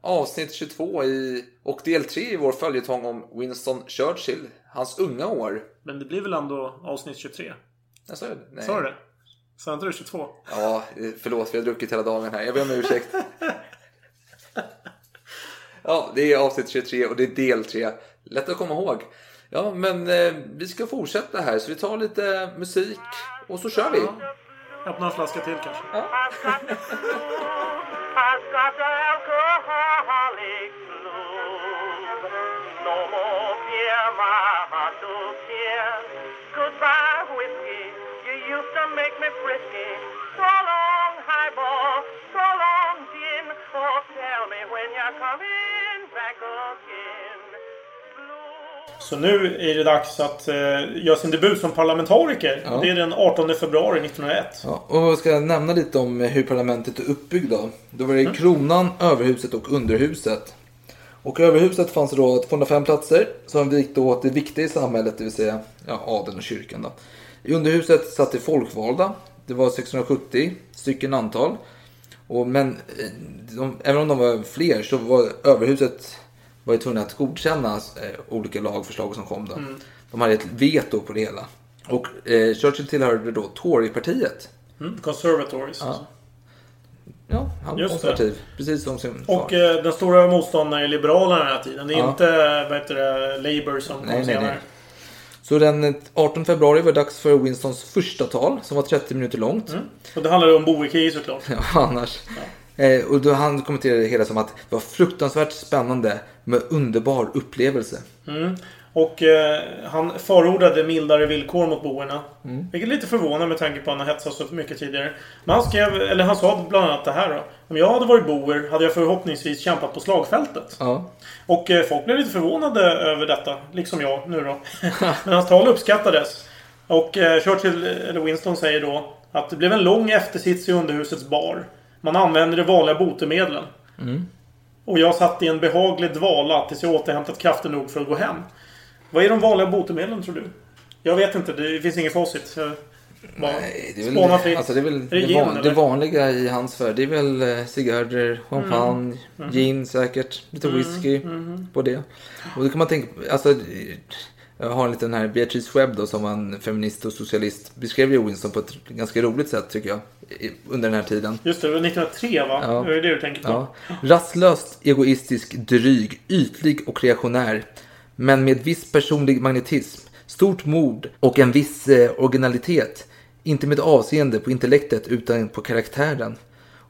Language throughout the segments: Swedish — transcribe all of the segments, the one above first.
Avsnitt 22 i, och del 3 i vår följetong om Winston Churchill. Hans unga år. Men det blir väl ändå avsnitt 23? Jag sa det? Nej. Sa du det? Sa inte du 22? Ja, eh, förlåt. Vi har druckit hela dagen här. Jag ber om ursäkt. ja, det är avsnitt 23 och det är del 3. Lätt att komma ihåg. Ja, men eh, vi ska fortsätta här. Så vi tar lite musik och så kör vi. Öppna en flaska till kanske. Ja. I've got the alcoholic blues. No more fear, my heart to tear. Goodbye, whiskey. You used to make me frisky. So long, highball. So long, gin. Oh, tell me when you're coming back again. Så nu är det dags att eh, göra sin debut som parlamentariker. Ja. Det är den 18 februari 1901. Ja, och jag ska nämna lite om hur parlamentet är uppbyggt då. Då var det kronan, överhuset och underhuset. Och i överhuset fanns det då 205 platser som då åt det viktiga i samhället, det vill säga ja, adeln och kyrkan. Då. I underhuset satt det folkvalda. Det var 670 stycken antal. Och, men eh, de, även om de var fler så var överhuset var ju tvungna att godkänna eh, olika lagförslag som kom. Då. De hade ett veto på det hela. Och eh, Churchill tillhörde då Torypartiet. Mm, Conservatories. Ja. Ja, han var Just det. konservativ. Precis som sin Och eh, den stora motståndaren är Liberalerna den här tiden. Det är Ja. inte vad heter det, Labour som kom Nej, nej, senare. nej. Så den 18 februari var det dags för Winstons första tal som var 30 minuter långt. Mm. Och det handlar om boerkrig såklart. Ja, annars. Eh, och då han kommenterade det hela som att det var fruktansvärt spännande med underbar upplevelse. Mm. Och eh, han förordade mildare villkor mot boerna. Mm. Vilket är lite förvånande med tanke på att han har hetsat så mycket tidigare. Men han skrev, eller han sa bland annat det här då. Om jag hade varit boer hade jag förhoppningsvis kämpat på slagfältet. Ja. Och eh, folk blev lite förvånade över detta. Liksom jag nu då. Men hans tal uppskattades. Och eh, Churchill, eller Winston, säger då att det blev en lång eftersits i underhusets bar. Man använde de vanliga botemedlen. Mm. Och jag satt i en behaglig dvala tills jag återhämtat krafter nog för att gå hem. Vad är de vanliga botemedlen tror du? Jag vet inte. Det finns inget facit. Jag bara Nej, det är spånar väl, fritt. alltså det, är väl Är det gin, van, det vanliga i hans värld. Det är väl eh, cigarrer, champagne, Mm. gin säkert. Lite Mm, whisky mhm. på det. Och då kan man tänka, alltså jag har en liten här Beatrice Webb då som var en feminist och socialist. Beskrev ju Winston på ett ganska roligt sätt tycker jag. Under den här tiden. Just det, det var 1903 va? Ja. Det är det du tänker på? Ja. Rastlöst, egoistisk, dryg, ytlig och reaktionär. Men med viss personlig magnetism, stort mod och en viss eh, originalitet. Inte med avseende på intellektet utan på karaktären.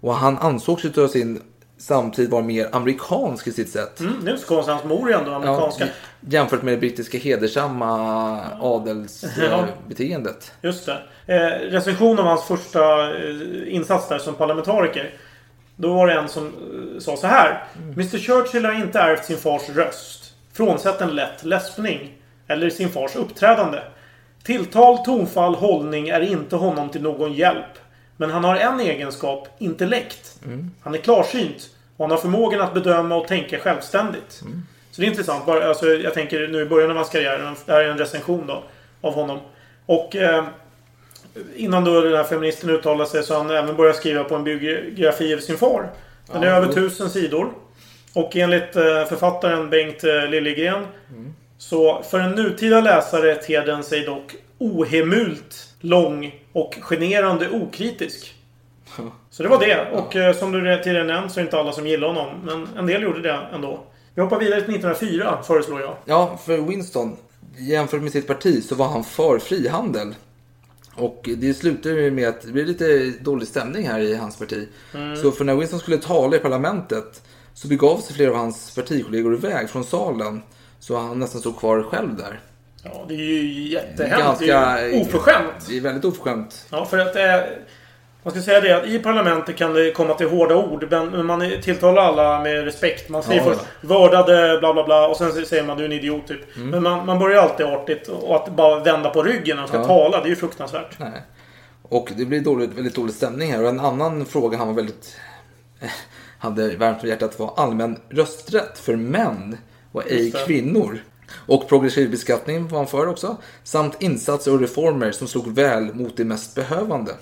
Och han ansågs ju av sin samtid vara mer amerikansk i sitt sätt. Mm, så konstigt. Hans mor är ändå amerikanska. Ja, jämfört med det brittiska hedersamma adelsbeteendet. Just det. Eh, recension av hans första eh, insats där som parlamentariker. Då var det en som eh, sa så här. Mr Churchill har inte ärvt sin fars röst. Frånsett en lätt läspning. Eller sin fars uppträdande. Tilltal, tonfall, hållning är inte honom till någon hjälp. Men han har en egenskap, intellekt. Han är klarsynt. Och han har förmågan att bedöma och tänka självständigt. Så det är intressant. Bara, alltså, jag tänker nu i början av hans karriär. Det här är en recension då. Av honom. Och eh, innan då den här feministen uttalade sig så han även börjat skriva på en biografi över sin far. Den är Ja, över jo. tusen sidor. Och enligt eh, författaren Bengt eh, Liljegren så för en nutida läsare ter den sig dock ohemult lång och generande okritisk. Så det var det. Och eh, som du tidigare nämnt så är det inte alla som gillar honom. Men en del gjorde det ändå. Vi hoppar vidare till 1904 föreslår jag. Ja, för Winston, jämfört med sitt parti så var han för frihandel. Och det slutade ju med att det blev lite dålig stämning här i hans parti. Mm. Så för när Winston skulle tala i parlamentet så begav sig flera av hans partikollegor iväg från salen. Så han nästan stod kvar själv där. Ja, det är ju jättehemskt. Det är ju oförskämt. Det är väldigt oförskämt. Ja, för att eh, man ska säga det att i parlamentet kan det komma till hårda ord. Men man tilltalar alla med respekt. Man säger Ja, först vördade bla bla bla och sen säger man du är en idiot typ. Mm. Men man, man börjar alltid artigt. Och att bara vända på ryggen när man ska Ja. tala, det är ju fruktansvärt. Nej. Och det blir dåligt, väldigt dålig stämning här. Och en annan fråga han var väldigt... hade varmt om hjärtat var allmän rösträtt för män och ej kvinnor. Och progressiv beskattning var han för också. Samt insatser och reformer som slog väl mot de mest behövande.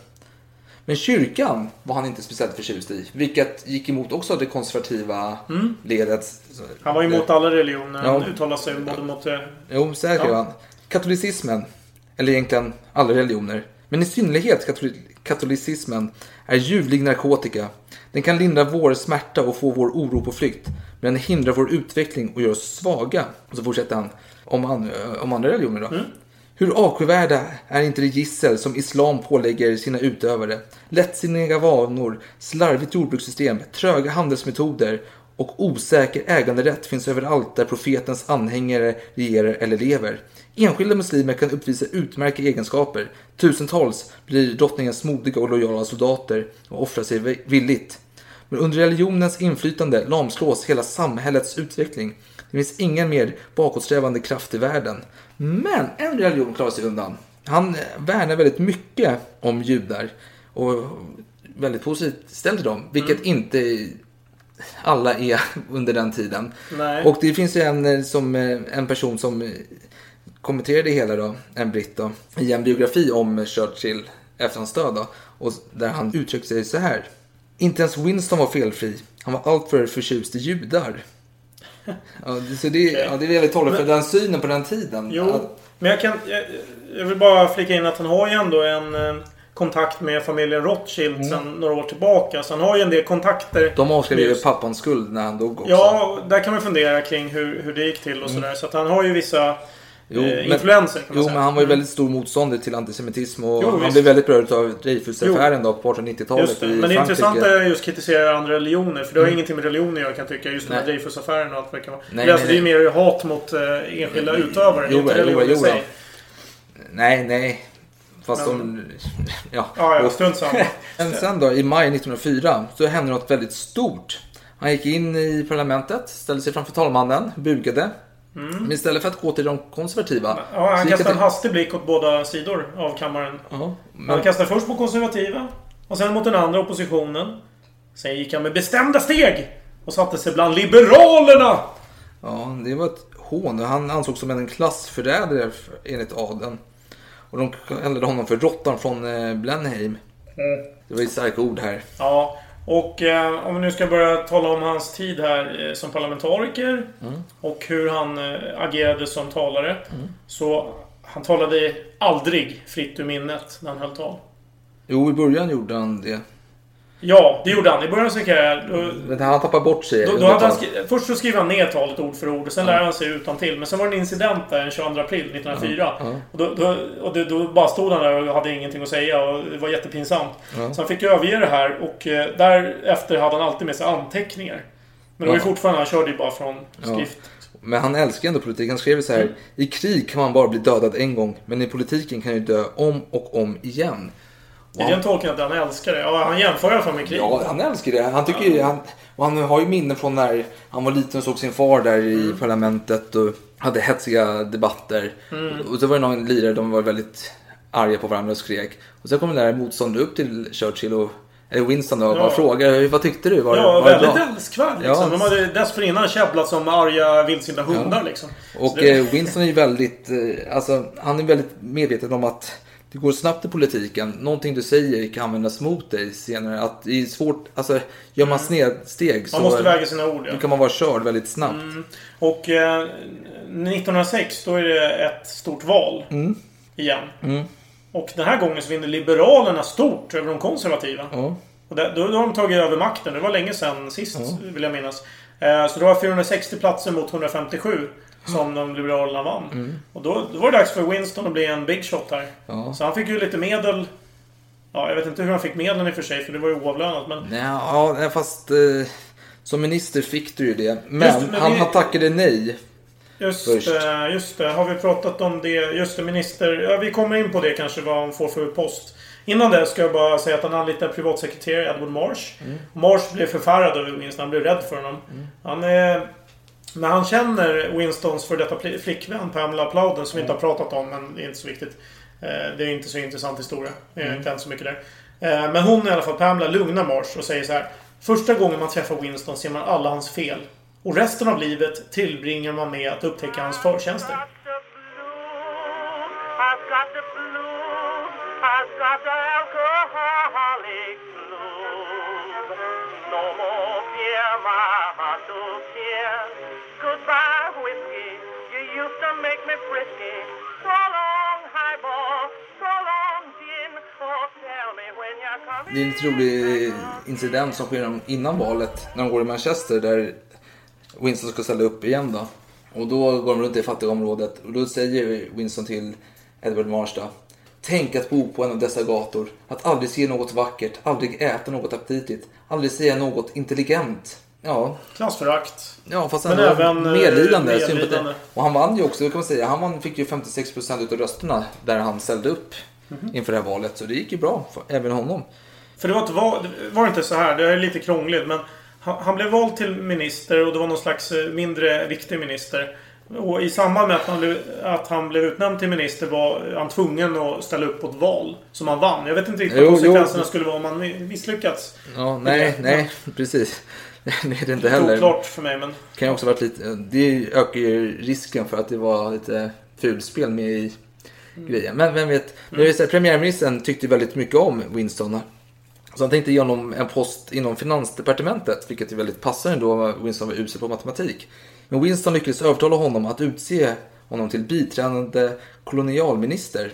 Men kyrkan var han inte speciellt förtjust i. Vilket gick emot också det konservativa Mm. ledet. Han var emot alla religioner. Ja. Han uttalade sig både mot... eh, Jo, säkert Ja. var han. Katolicismen, eller egentligen alla religioner, men i synnerhet katoli- katolicismen är ljuvlig narkotika. Den kan lindra vår smärta och få vår oro på flykt, men den hindrar vår utveckling och gör oss svaga. Och så fortsätter han om, an- om andra religioner då. Hur avskyvärda är inte det gissel som islam pålägger sina utövare? Lättsinniga vanor, slarvigt jordbrukssystem, tröga handelsmetoder och osäker äganderätt finns överallt där profetens anhängare regerar eller lever. Enskilda muslimer kan uppvisa utmärkta egenskaper. Tusentals blir drottningens modiga och lojala soldater och offrar sig vi- villigt. Men under religionens inflytande lamslås hela samhällets utveckling. Det finns ingen mer bakåtsträvande kraft i världen. Men en religion klarar sig undan. Han värnar väldigt mycket om judar och väldigt positivt ställd till dem, vilket inte alla är under den tiden. Nej. Och det finns ju en, eh, som, eh, en person som eh, kommenterade det hela då, en britt då, i en biografi om Churchill efter hans död då, och där han uttryckte sig så här. Inte ens Winston var felfri. Han var alltför förtjust i judar. Ja, så det, ja, det är väldigt talande för den synen på den tiden. Jo, Att- men jag kan... Jag, jag vill bara flika in att han har ju ändå en eh, kontakt med familjen Rothschild sedan några år tillbaka. Så han har ju en del kontakter. Mm. De avskrev ju Just- pappans skuld när han dog också. Ja, där kan man fundera kring hur, hur det gick till och sådär. Så att han har ju vissa Jo, eh, influenser kan man Jo, säga. men han var ju väldigt stor motståndare till antisemitism och Jo, han visst. blev väldigt berörd av Dreyfusaffären då på 1890-talet Just det. i Men det intressanta är just att kritisera andra religioner. För det har Mm. ingenting med religion att göra kan tycka. Just den här Nej. Dreyfusaffären och allt vad det kan vara. Nej, det, alltså, nej, det är mer hat mot eh, enskilda utövare. Jo, inte religion i sig. Nej, nej. Fast Men- de... Ja, Ja, ja, strunt samma. Men sen då, i maj 1904, så hände något väldigt stort. Han gick in i parlamentet, ställde sig framför talmannen, bugade. Men istället för att gå till de konservativa. Mm. Ja, han kastade en hastig blick åt båda sidor av kammaren. Ja, Han men, kastade först mot konservativa. Och sen mot den andra oppositionen. Sen gick han med bestämda steg. Och satte sig bland liberalerna. ja, det var ett hån. Han ansågs som en klassförrädare för- enligt adeln. Och de kallade honom för råttan från eh, Blenheim. Det var ju starka ord här. Ja, och eh, om vi nu ska börja tala om hans tid här eh, som parlamentariker. Och hur han eh, agerade som talare. Så han talade aldrig fritt ur minnet när han höll tal. Jo, i början gjorde han det. Ja, det gjorde han. I början av sin karriär. Då, han tappade bort sig. Då, då han först så skrev han ner talet ord för ord och sen lärde han sig utan till. Men sen var det en incident där den 22 april 1904. Ja, ja. Och, då, då, och det, då bara stod han där och hade ingenting att säga och det var jättepinsamt. Ja. Så han fick överge det här och eh, därefter hade han alltid med sig anteckningar. Men det var ju fortfarande, han körde ju bara från skrift. Men han älskar ändå politik. Han skrev så här. I krig kan man bara bli dödad en gång. Men i politiken kan ju dö om och om igen. Är det en tolkning att han älskar det? Ja, han jämför i alla fall med krig. Ja, han älskar det. Han tycker ju, han, och han har ju minnen från när han var liten och såg sin far där i Mm. parlamentet och hade hetsiga debatter. Och så var det någon lirare, de var väldigt arga på varandra och skrek. Och sen kom den där motståndare upp till Churchill och eller Winston då, och Ja. bara frågade vad tyckte du? Var, Ja, var väldigt bra? älskvärd liksom. Ja. De hade dessförinnan käbblat som arga vildsinta hundar liksom. Och det- eh, Winston är ju väldigt, eh, alltså han är väldigt medveten om att det går snabbt i politiken. Någonting du säger kan användas mot dig senare. Att det är svårt, alltså gör man snedsteg så Mm. Man måste väga sina ord, ja. då kan man vara körd väldigt snabbt. Mm. Och eh, 1906 då är det ett stort val. Igen. Mm. Och den här gången så vinner Liberalerna stort över de konservativa. Ja. Och där, då, då har de tagit över makten. Det var länge sedan sist, vill jag minnas. Eh, så det var 460 platser mot 157 som de Liberalerna vann. Mm. Och då, då var det dags för Winston att bli en big shot här. Ja. Så han fick ju lite medel. Ja, jag vet inte hur han fick medlen i och för sig, för det var ju oavlönat. Men ja, nej, fast eh, som minister fick du ju det. Men, Just men han, han tackade nej. Just Först. det, just det. Har vi pratat om det? Just det, minister. Ja, vi kommer in på det kanske, vad han får för post. Innan det ska jag bara säga att han anlitar privatsekreterare Edward Marsh. Mm. Marsh blev förfärad över Winston. Han blev rädd för honom. Han är... När han känner Winstons för detta flickvän Pamela Plowden, som vi inte har pratat om, men det är inte så viktigt. Eh, Det är inte så intressant historia. Det är Mm. inte hänt så mycket där. Eh, Men hon i alla fall, Pamela, lugnar Marsh och säger så här. Första gången man träffar Winston ser man alla hans fel. Och resten av livet tillbringar man med att upptäcka hans förtjänster. I've got the blues. I've got the alcoholic blues. No more beer, to care. Goodbye, whiskey. You used to make me frisky. So long, highball. So long, gin. Oh, tell me when you're coming. Det är en lite rolig incident som sker innan valet. När de går i Manchester där Winston ska ställa upp igen då. Och då går de runt i fattiga området och då säger Winston till Edward Marsta. Tänk att bo på en av dessa gator. Att aldrig se något vackert, aldrig äta något aptitligt, aldrig säga något intelligent. Ja, Klassförakt. ja fast Men ändå även, eh, medlidande. medlidande. Och han vann ju också, kan man säga. Han vann, fick ju 56% utav rösterna där han ställde upp Mhm. inför det här valet. Så det gick ju bra för även honom. För det var, val, det var inte så här, det är lite krångligt, men han, han blev vald till minister och det var någon slags eh, mindre viktig minister. Och i samband med att han, blev, att han blev utnämnd till minister var han tvungen att ställa upp på ett val som han vann. Jag vet inte riktigt vad konsekvenserna jo. skulle vara om han misslyckats. Ja, nej, nej, precis. Det är det inte heller. Oklart för mig, men... kan också varit lite, det ökar ju risken för att det var lite fulspel med i grejen. Men vem vet. Men jag vill säga, premiärministern tyckte väldigt mycket om Winston. Så han tänkte ge honom en post inom finansdepartementet, vilket är väldigt passande då Winston var usel på matematik. Men Winston lyckades övertala honom att utse honom till biträdande kolonialminister.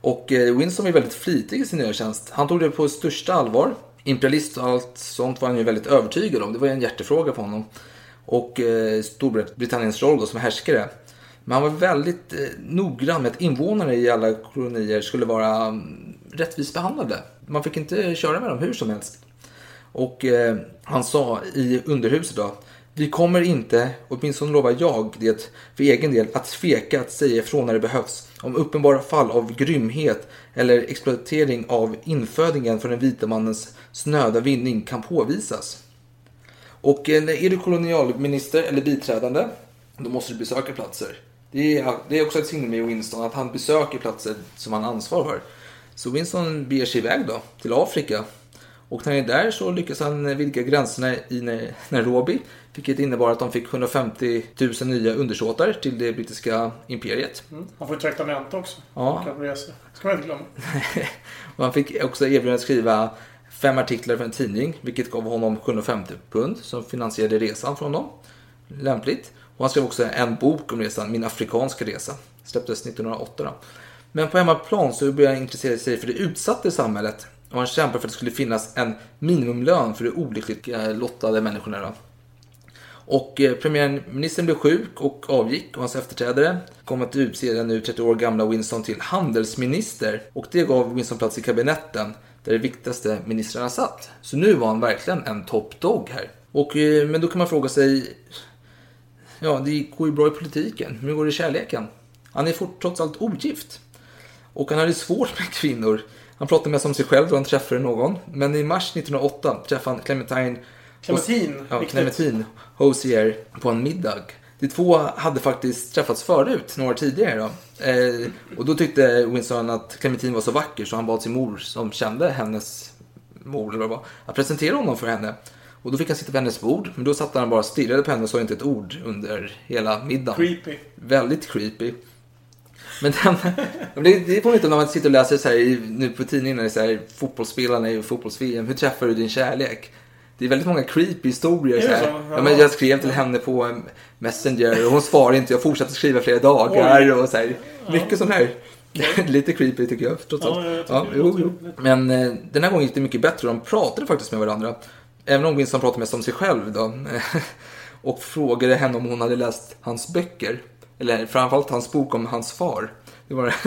Och eh, Winston var väldigt flitig i sin nya tjänst. Han tog det på största allvar. Imperialist och allt sånt var han ju väldigt övertygad om. Det var ju en hjärtefråga för honom. Och eh, Storbritanniens roll då som härskare. Men han var väldigt eh, noggrann med att invånare i alla kolonier skulle vara um, rättvist behandlade. Man fick inte köra med dem hur som helst. Och eh, han sa i underhuset då. Vi kommer inte, åtminstone lovar jag det för egen del, att tveka att säga ifrån när det behövs. Om uppenbara fall av grymhet eller exploatering av infödingen för den vita mannens snöda vinning kan påvisas. Och är du kolonialminister eller biträdande, då måste du besöka platser. Det är, det är också ett signum med Winston att han besöker platser som han ansvarar för. Så Winston beger sig iväg då till Afrika. Och när han är där så lyckas han vidga gränserna i Na- Nairobi. Vilket innebar att de fick 150 000 nya undersåtar till det brittiska imperiet. Mm. Han får ju traktamente också. Ja. Kan resa. ska man inte glömma. Han fick också erbjudande att skriva fem artiklar för en tidning, vilket gav honom 750 pund som finansierade resan från honom. Lämpligt. Och han skrev också en bok om resan, Min afrikanska resa. Släpptes 1908 då. Men på hemmaplan så började han intressera sig för det utsatta i samhället. Och han kämpade för att det skulle finnas en minimumlön för de olyckligt eh, lottade människorna. Då. Och eh, premiärministern blev sjuk och avgick och hans efterträdare kom att utse den nu 30 år gamla Winston till handelsminister. Och det gav Winston plats i kabinetten där de viktigaste ministrarna satt. Så nu var han verkligen en top dog här. Och, eh, men då kan man fråga sig, ja det går ju bra i politiken, men hur går det i kärleken? Han är fort, trots allt ogift. Och han hade svårt med kvinnor. Han pratade mest om sig själv då han träffade någon. Men i mars 1908 träffade han Clementine Clementine, ja. Clementine Hosier på en middag. De två hade faktiskt träffats förut, några år tidigare. Då. Eh, och då tyckte Winston att Clementine var så vacker så han bad sin mor, som kände hennes mor, eller vad det var, att presentera honom för henne. Och då fick han sitta vid hennes bord, men då satt han bara och stirrade på henne och sa inte ett ord under hela middagen. Creepy. Väldigt creepy. Men den, det, det får man inte när man sitter och läser så här, i- nu på tidningen, är så här, fotbollsspelarna i fotbolls-VM. Hur träffar du din kärlek? Det är väldigt många creepy historier. Är Så här. Ja. Ja. men jag skrev till henne på en Messenger och hon svarade inte. Jag fortsatte skriva flera dagar. Och så här. Mycket sånt här. Lite creepy tycker jag. Trots Ja, allt. jag Ja, jo, jo. Men eh, den här gången gick det mycket bättre. De pratade faktiskt med varandra. Även om Winston pratar mest om sig själv då. Och frågade henne om hon hade läst hans böcker. Eller framförallt hans bok om hans far. Det var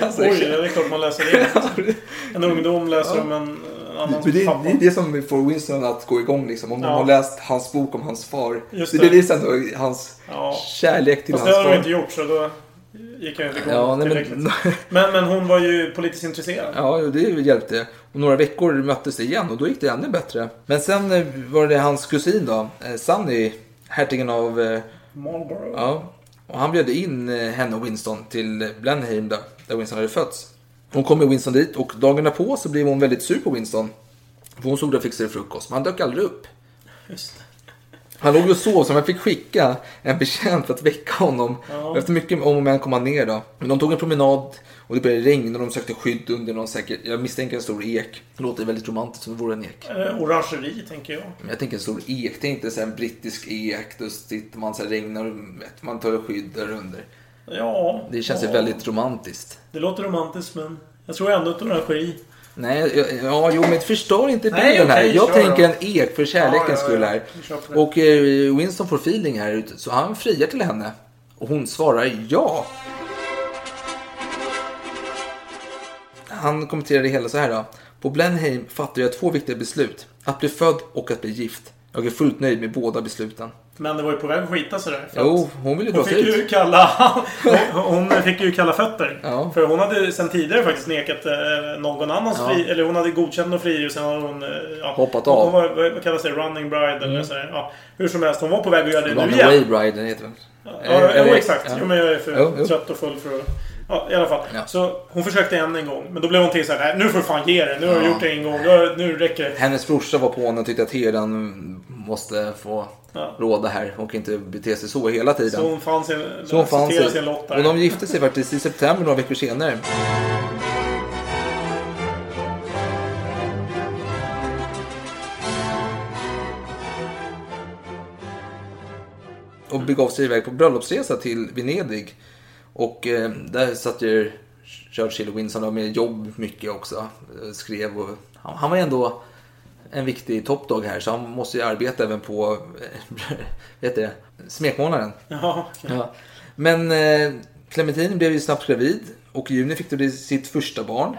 Alltså, Oj, det är klart man läser det. En ungdom läser om en annan det, pappa. det är det som får Winston att gå igång liksom. Om de Ja. har läst hans bok om hans far. Just det. det. det är ändå hans Ja. kärlek till Fast det hans hade de far. inte gjort så då gick jag inte igång Ja, nej, tillräckligt. men, Men, men hon var ju politiskt intresserad. ja, det hjälpte. Och några veckor möttes det igen och då gick det ännu bättre. Men sen eh, var det hans kusin då, eh, Sunny, hertigen av eh, Marlborough. Ja, och han bjöd in eh, henne och Winston till Blenheim där, där Winston hade fötts. Hon kom med Winston dit och dagen därpå så blev hon väldigt sur på Winston. För hon stod där och fixade frukost, men han dök aldrig upp. Just det. Han låg och sov så man fick skicka en betjänt för att väcka honom. Ja. Efter mycket om och men kom han ner då. Men de tog en promenad och det började regna och de sökte skydd under någon säkert, jag misstänker en stor ek. Det låter väldigt romantiskt som det vore en ek. Eh, orangeri, tänker jag. Men jag tänker en stor ek, det är inte så en brittisk ek. Då sitter man så här regnar och vet, man tar skydd där under. Ja. Det känns ja. väldigt romantiskt. Det låter romantiskt, men jag tror ändå ett orangeri. Nej, ja, ja, jo men förstör inte Nej, bilden här. okej, Jag tänker då. en ek för kärlekens Ja, skull här. Och eh, Winston får feeling här ute, så han friar till henne. Och hon svarar ja. Han kommenterar det hela så här då. På Blenheim fattade jag två viktiga beslut. Att bli född och att bli gift. Jag är fullt nöjd med båda besluten. Men det var ju på väg att skita sig där. Jo, hon ville Hon sig fick ju ut. kalla... hon, fick ju kalla fötter. Ja. För hon hade sen tidigare faktiskt nekat eh, någon annans Ja. fri... Eller hon hade godkänt någon och sen hade hon... eh, Ja, Hoppat av. Hon var, vad kallas det? Running bride eller Mm. sådär. Ja, hur som helst, hon var på väg att göra det nu Runaway igen. Bride heter den. Ja, Eh, jo, exakt. ja. Jo, men jag är för Jo, jo. trött och full för att... Ja, i alla fall. Ja. Så hon försökte än en gång. Men då blev hon till såhär, nu får du fan ge det. Nu har du Ja. gjort det en gång. Nu, nu räcker det. Hennes brorsa var på henne och tyckte att herden måste få Ja. råda här. Hon kan inte bete sig så hela tiden. Så hon fann sin... Så hon fann accepterade sig. sin lott där. Och de gifte sig faktiskt i september några veckor senare. Och begav sig iväg på bröllopsresa till Venedig. Och eh, där satt ju Churchill och Winston och med jobb mycket också. Eh, Skrev och han, han var ändå en viktig toppdag här så han måste ju arbeta även på eh, vet det, smekmånaden. Ja. Men eh, Clementine blev ju snabbt gravid och i juni fick de sitt första barn.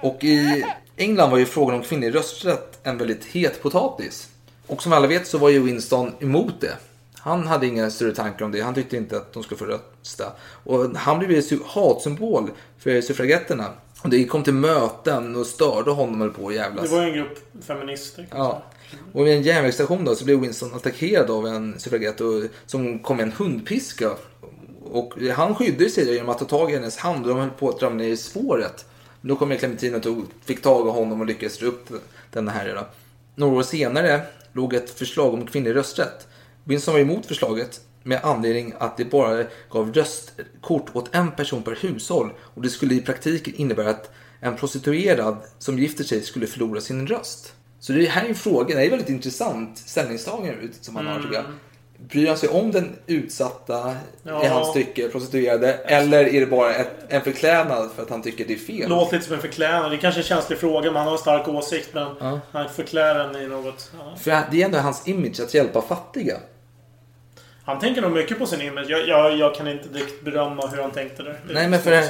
Och i England var ju frågan om kvinnlig rösträtt en väldigt het potatis. Och som alla vet så var ju Winston emot det. Han hade inga större tankar om det. Han tyckte inte att de skulle få rösta. Och han blev ju hatsymbol för suffragetterna. Och det kom till möten och störde honom höll på att jävlas. Det var en grupp feminister. Ja. Och vid en järnvägsstation då så blev Winston attackerad av en suffragett och, som kom med en hundpiska. Och han skyddade sig genom att ta tag i hennes hand och de höll på att ramla ner i spåret. Men då kom Clementine och tog, fick tag i honom och lyckades dra upp den här. Då. Några år senare låg ett förslag om kvinnlig rösträtt. Winston var emot förslaget med anledning att det bara gav röstkort åt en person per hushåll och det skulle i praktiken innebära att en prostituerad som gifter sig skulle förlora sin röst. Så det här är en fråga, det är väldigt intressant ställningstagande som han har tycker jag. Bryr han sig om den utsatta i Ja. hans tycke, prostituerade, eller är det bara ett, en förklädnad för att han tycker det är fel? Låter lite som en förklädnad. Det är kanske är en känslig fråga, men han har en stark åsikt. Men Ja. han förklär den i något... Ja. För det är ändå hans image att hjälpa fattiga. Han tänker nog mycket på sin image. Jag, jag, jag kan inte direkt berömma hur han tänkte där. Nej, men för,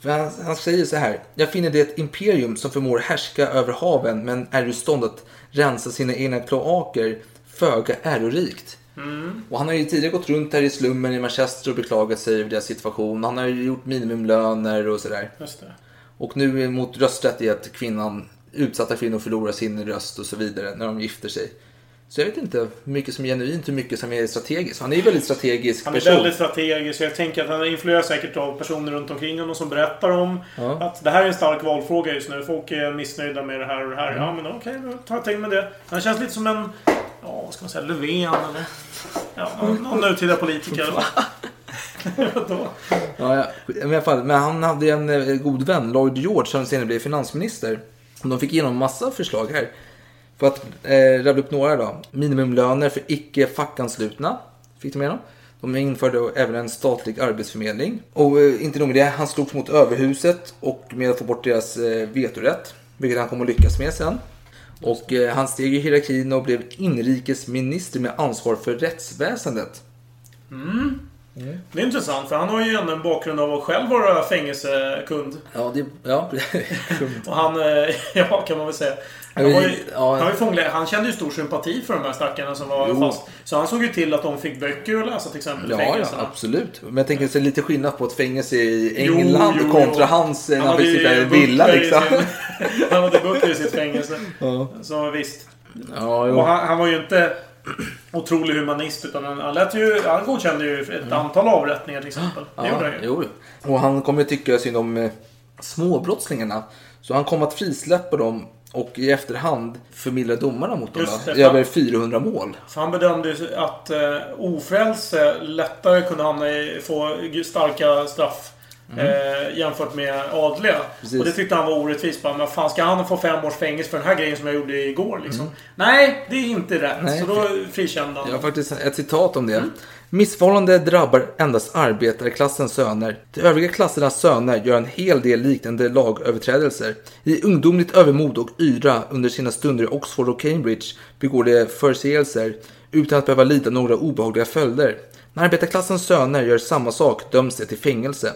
för han, han säger så här. Jag finner det ett imperium som förmår härska över haven men är ur stånd att rensa sina egna kloaker föga ärorikt. Mm. Och han har ju tidigare gått runt här i slummen i Manchester och beklagat sig över deras situation. Han har ju gjort minimumlöner och sådär. Och nu mot rösträtt är att kvinnan, utsatta kvinnor förlorar sin röst och så vidare när de gifter sig. Så jag vet inte hur mycket som är genuint, hur mycket som är strategiskt. Han är ju väldigt strategisk Han är person. väldigt strategisk. Jag tänker att han influeras säkert av personer runt omkring honom som berättar om Ja. att det här är en stark valfråga just nu. Folk är missnöjda med det här och det här. Ja, men okej, då tar jag till med det. Han känns lite som en... Ja, vad ska man säga? Löfven eller... Ja, någon, nutida politiker. Ja, ja. Men, i alla fall, men han hade en eh, god vän, Lloyd George, som senare blev finansminister. De fick igenom massa förslag här. För att eh, rabbla upp några då. Minimumlöner för icke fackanslutna fick de igenom. De införde även en statlig arbetsförmedling. Och eh, inte nog med det, han slogs mot överhuset och med att få bort deras eh, vetorätt. Vilket han kommer att lyckas med sen. Och eh, han steg i hierarkin och blev inrikesminister med ansvar för rättsväsendet. Mm. Det är intressant för han har ju ändå en bakgrund av att själv vara fängelsekund. Ja, det... Ja, Och han, eh, ja kan man väl säga. Ju, Ja. fångläge- han kände ju stor sympati för de här stackarna som var Jo. fast. Så han såg ju till att de fick böcker att läsa till exempel i Ja, ja, absolut. Men jag tänker att det är lite skillnad på ett fängelse i England jo, kontra jo. hans eh, när han fick sitta i en villa liksom. sin- han hade butler i sitt fängelse. Ja. Så visst. Ja. Och han, han var ju inte otrolig humanist utan han, han lät ju... Han godkände ju ett antal avrättningar till exempel. Det gjorde han ju. jo. Och han kommer ju tycka synd om eh, småbrottslingarna. Så han kommer att frisläppa dem och i efterhand förmildra domarna mot dem. Just det. Över 400 mål. För han bedömde att eh, ofrälse lättare kunde hamna i, få starka straff. Eh, jämfört med adliga. Mm. Precis. Och det tyckte han var orättvist. Bara, Men fan, ska han få fem års fängelse för den här grejen som jag gjorde igår? Liksom? Mm. Nej, det är inte rätt. Nej, så då frikände han. Jag har faktiskt ett citat om det. Mm. Missförhållande drabbar endast arbetarklassens söner. De övriga klassernas söner gör en hel del liknande lagöverträdelser. I ungdomligt övermod och yra under sina stunder i Oxford och Cambridge begår de förseelser utan att behöva lida några obehagliga följder. När arbetarklassens söner gör samma sak döms de till fängelse.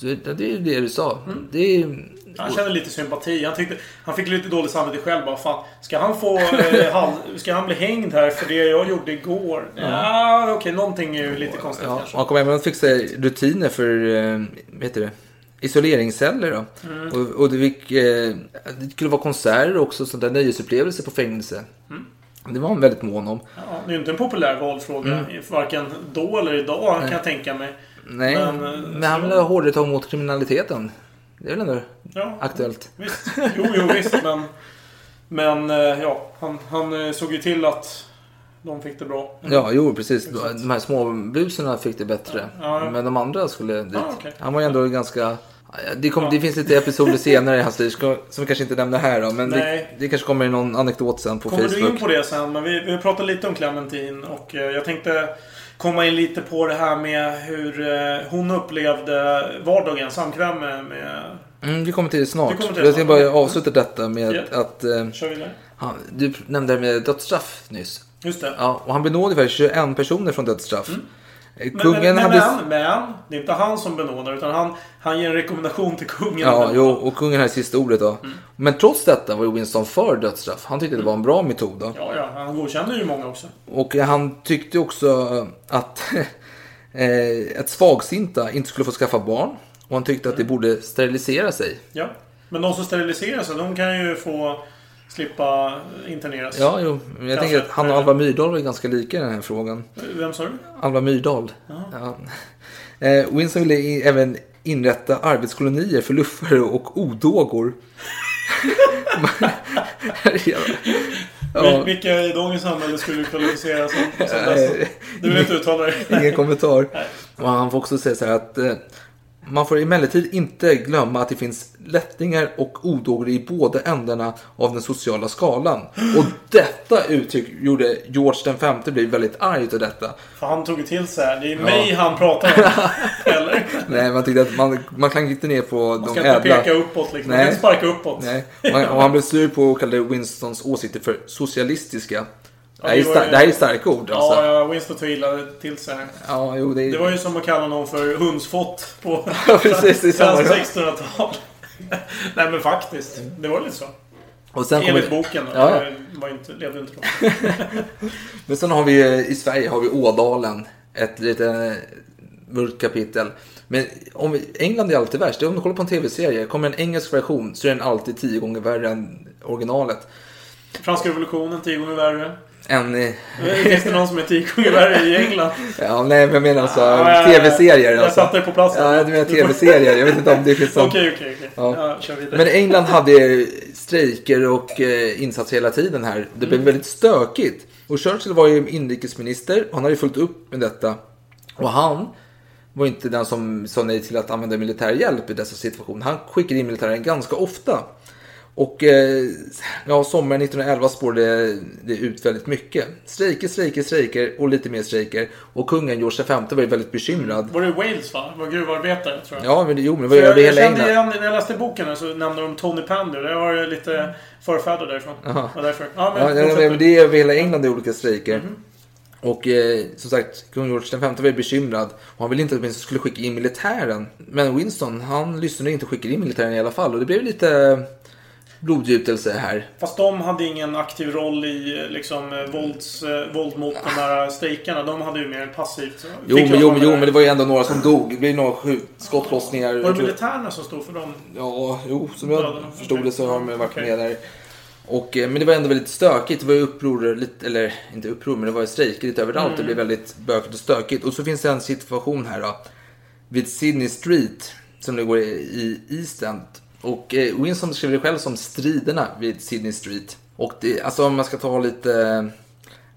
Så det är det du sa. Mm. Det är... Han kände lite sympati. Han, tyckte, han fick lite dåligt samvete själv. Bara, fan, ska han få eh, halv, Ska han bli hängd här för det jag gjorde igår? Ja, okej. någonting är ju lite konstigt Ja, kanske. han kom även att fixa rutiner för eh, heter det? isoleringsceller. Då. Mm. Och, och det, fick, eh, det skulle vara konserter också, sånt där nöjesupplevelser på fängelse. Mm. Det var han väldigt mån om. Ja, det är ju inte en populär valfråga. Mm. Varken då eller idag kan jag tänka mig. Nej, Men, men, eh, han vill ha hårdare tag mot kriminaliteten. Det är väl ändå Ja. aktuellt. Visst. Jo, jo visst. Men, men eh, ja, han, han eh, såg ju till att de fick det bra. Ja, jo precis. De här små buserna fick det bättre. Ja. Men de andra skulle dit. Ja, okej. Han var ju ändå ganska... Det, kom, det finns lite episoder senare i hans liv som vi kanske inte nämner här då. Men det, det kanske kommer i någon anekdot sen på Kommer Facebook. du in på det sen? Men vi, vi pratade lite om Clementine och jag tänkte komma in lite på det här med hur eh, hon upplevde vardagen, samkväm med... med Mm, vi kommer till det snart. Till det jag snart. bara avsluta detta med Ja. att... Eh, Kör vidare. han, du nämnde det med dödsstraff nyss. Just det. Ja, och han benådade ungefär 21 personer från dödsstraff. Mm. Kungen men, men, hade... men, men, det är inte han som benådar utan han, han ger en rekommendation till kungen. Ja, jo, och kungen hade sista ordet då. Mm. Men trots detta var Winston för dödsstraff. Han tyckte det var en bra metod då. Ja, ja, han godkände ju många också. Och han tyckte också att, eh, att svagsinta inte skulle få skaffa barn. Och han tyckte att de borde sterilisera sig. Ja. Men de som steriliserar sig, de kan ju få slippa interneras. Ja, jo. Men jag Kanske. tänker att han och Alva Myrdal var ganska lika i den här frågan. Vem sa du? Alva Myrdal. Ja. Eh, Winston ville även inrätta arbetskolonier för luffare och odågor. ja. Vil- Vilka i dagens samhälle skulle du kvalificera som, som dessa? Du vill inte uttala dig? Ingen kommentar. Och han får också säga så här att eh, man får emellertid inte glömma att det finns lättningar och odågor i båda ändarna av den sociala skalan. Och detta uttryck gjorde George den femte blev väldigt arg utav detta. För han tog till sig här. Det är mig han pratar om. Eller? Nej, man tyckte att man, man klankade inte ner på Man de ska inte ädla. peka uppåt liksom. Man kan sparka uppåt. Nej. Man, och han blev sur på och kallade Winstons åsikter för socialistiska. Det, här är det var star- ju- det här är starka ord alltså. Ja, ja, Winston tog illa till sig här. Ja, jo, det, är... Det var ju som att kalla någon för hundsfott på Ja, precis, det är samma svenska sak. 1600-tal. Nej men faktiskt. Det var lite så. Och sen kommer- Enligt boken. då. Ja, ja. Det var inte, levde inte då. Men sen har vi i Sverige har vi Ådalen. Ett lite mörkt kapitel. Men om vi, England är alltid värst. Om du kollar på en tv-serie, kommer en engelsk version så är den alltid tio gånger värre än originalet. Franska revolutionen, tio gånger värre. En, eh, Finns det någon som är tio gånger värre i England? ja, nej, men jag menar alltså ja. tv-serier. Jag Alltså. satte det på plats. Ja, du menar tv-serier. Jag vet inte om det finns sånt. Okej, okej, okej. Men England hade strejker och eh, insatser hela tiden här. Det blev Mm. väldigt stökigt. Och Churchill var ju inrikesminister. Han hade ju fullt upp med detta. Och han var inte den som sa nej till att använda militär hjälp i dessa situationer. Han skickade in militären ganska ofta. Och eh, ja, sommaren 1911 spårade det ut väldigt mycket. Strejker, strejker, strejker och lite mer strejker. Och kungen George V var ju väldigt bekymrad. Var det Wales va? Var gruvarbetare tror jag. Ja, men det, jo, men det var över jag, jag hela kände England. igen, när jag läste boken så nämnde de Tony. Jag har ju lite förfäder därifrån. Ja, därför. Ja, men Ja, fortsätt men det är över hela England i olika strejker. Mhm. Och eh, som sagt, kung George V var bekymrad. Och han ville inte att Winston skulle skicka in militären. Men Winston, han lyssnade inte och skickade in militären i alla fall. Och det blev lite blodgjutelse här. Fast de hade ingen aktiv roll i liksom, eh, vålds, eh, våld mot de här strejkarna. De hade ju mer passivt. Jo, men, jo, jo, men det var ju ändå några som dog. Det blev några skottlossningar. Var det militärerna som stod för dem? Ja, jo, som jag Döden. förstod det så har de varit Okej. med där. Och, eh, men det var ändå väldigt stökigt. Det var ju uppror, lite, eller inte uppror, men det var ju strejker lite överallt. Mm. Det blev väldigt bökigt och stökigt. Och så finns det en situation här då. Vid Sydney Street, som det går i, i East End. Och eh, Winston beskriver det själv som striderna vid Sydney Street. Och det, alltså om man ska ta lite eh,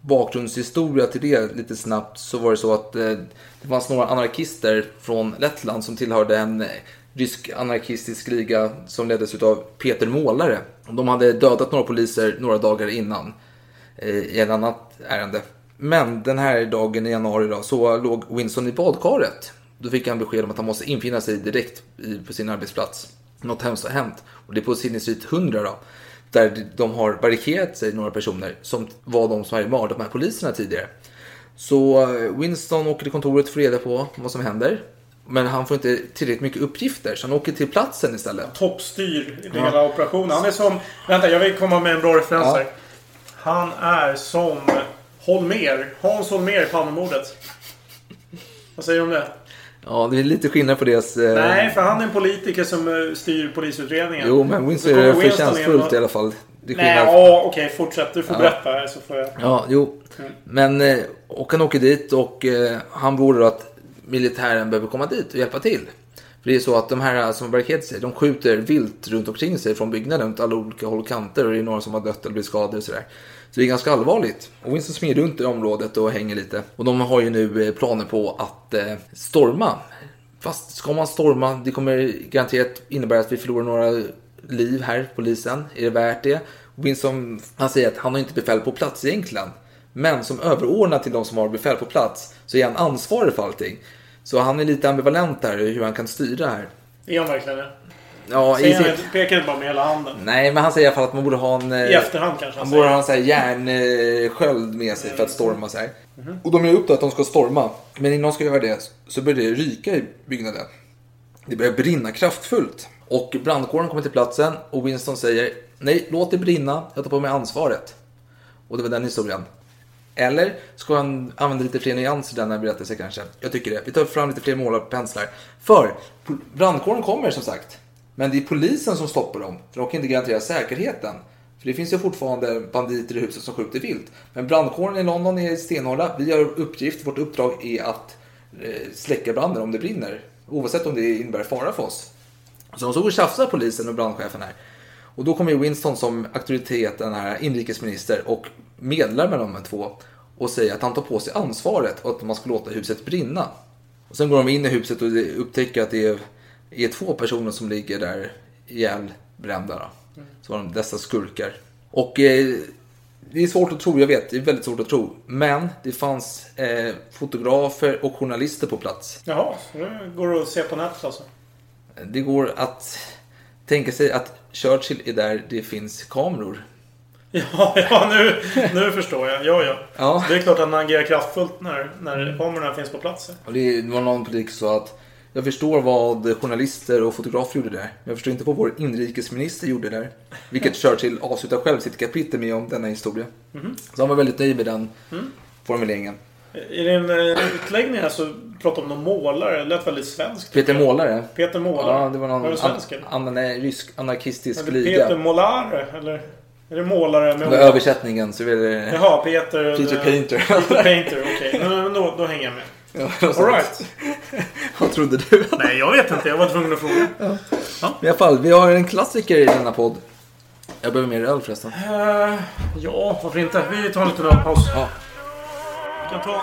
bakgrundshistoria till det lite snabbt så var det så att eh, det fanns några anarkister från Lettland som tillhörde en eh, rysk anarkistisk liga som leddes av Peter Målare. De hade dödat några poliser några dagar innan eh, i ett annat ärende. Men den här dagen i januari då, så låg Winston i badkaret. Då fick han besked om att han måste infinna sig direkt i, på sin arbetsplats. Något hemskt har hänt. Och det är på Sydney Street 100 då. Där de har barrikerat sig, några personer, som var de som hade mördat de här poliserna tidigare. Så eh, Winston åker till kontoret för att reda på vad som händer. Men han får inte tillräckligt mycket uppgifter, så han åker till platsen istället. Toppstyr i Ja. hela operationen. Han är som... Vänta, jag vill komma med en bra referens Ja. här. Han är som Holmer. Hans Holmer i Palmemordet. Vad säger du om det? Ja, det är lite skillnad på deras... eh, Nej, för han är en politiker som eh, styr polisutredningen. Jo, men Så är förtjänstfullt och- i alla fall. Det är Nej, ja, okej, fortsätt. Du får Ja. berätta här så får jag... Ja, jo. Mm. Men, eh, och han åker dit och eh, han beordrar att militären behöver komma dit och hjälpa till. För det är så att de här som har barrikerat sig, de skjuter vilt runt omkring sig från byggnaden åt alla olika håll och kanter. Och det är några som har dött eller blivit skadade och sådär. Så det är ganska allvarligt. Och Winston smider runt i området och hänger lite. Och de har ju nu eh, planer på att eh, storma. Fast ska man storma, det kommer garanterat innebära att vi förlorar några liv här, polisen. Är det värt det? Och Winston, han säger att han har inte befäl på plats egentligen. Men som överordnad till de som har befäl på plats så är han ansvarig för allting. Så han är lite ambivalent där hur han kan styra här. Är han verkligen det? Ja, i inte- Pekar inte bara med hela handen? Nej, men han säger i alla fall att man borde ha en... eh, I efterhand kanske han Han borde ha en sån här järnsköld med sig för att storma så här. Mhm. Och de är upp då att de ska storma. Men innan de ska göra det så börjar det ryka i byggnaden. Det börjar brinna kraftfullt. Och brandkåren kommer till platsen och Winston säger nej, låt det brinna, jag tar på mig ansvaret. Och det var den historien. Eller ska han använda lite fler nyanser i denna berättelse kanske? Jag tycker det. Vi tar fram lite fler målarpenslar. För brandkåren kommer som sagt. Men det är polisen som stoppar dem. För de kan inte garantera säkerheten. För det finns ju fortfarande banditer i huset som skjuter vilt. Men brandkåren i London är stenhårda. Vi har uppgift, vårt uppdrag är att eh, släcka branden om det brinner. Oavsett om det innebär fara för oss. Så de såg och tjafsade polisen och brandchefen här. Och då kommer ju Winston som auktoritet, den här inrikesminister och medlar med de här två och säger att han tar på sig ansvaret och att man ska låta huset brinna. Och sen går de in i huset och upptäcker att det är, är två personer som ligger där ihjälbrända. Då. Så var de dessa skurkar. Och eh, det är svårt att tro, jag vet, det är väldigt svårt att tro. Men det fanns eh, fotografer och journalister på plats. Jaha, så det går att se på nätet alltså? Det går att tänka sig att Churchill är där det finns kameror. Ja, ja nu, nu förstår jag. Ja, ja. Ja. Det är klart att man agerar kraftfullt när, när kamerorna finns på plats. Och det var någon politik som sa att jag förstår vad journalister och fotografer gjorde där. Men jag förstår inte vad vår inrikesminister gjorde där. Vilket Churchill avslutar själv sitt kapitel med om denna historia. Mhm. Så han var väldigt nöjd med den Mm. formuleringen. I din eh, utläggning här så pratar du om någon målare. Det lät väldigt svenskt. Peter Målare. Peter Målare. Ja, det var någon Var det svensk eller? an, an, nej, rysk anarkistisk liga. Peter Målare? Eller? Är det målare med Å? översättningen så är det... Jaha, Peter... Peter eh, Painter. Peter Painter, okej. Men då, då hänger jag med. Ja, All right. Vad trodde du? Nej, jag vet inte. Jag var tvungen att fråga. I alla fall, vi har en klassiker i denna podd. Jag behöver mer öl förresten. Eh, ja, varför inte? Vi tar en liten ölpaus. Ja. Vi kan ta...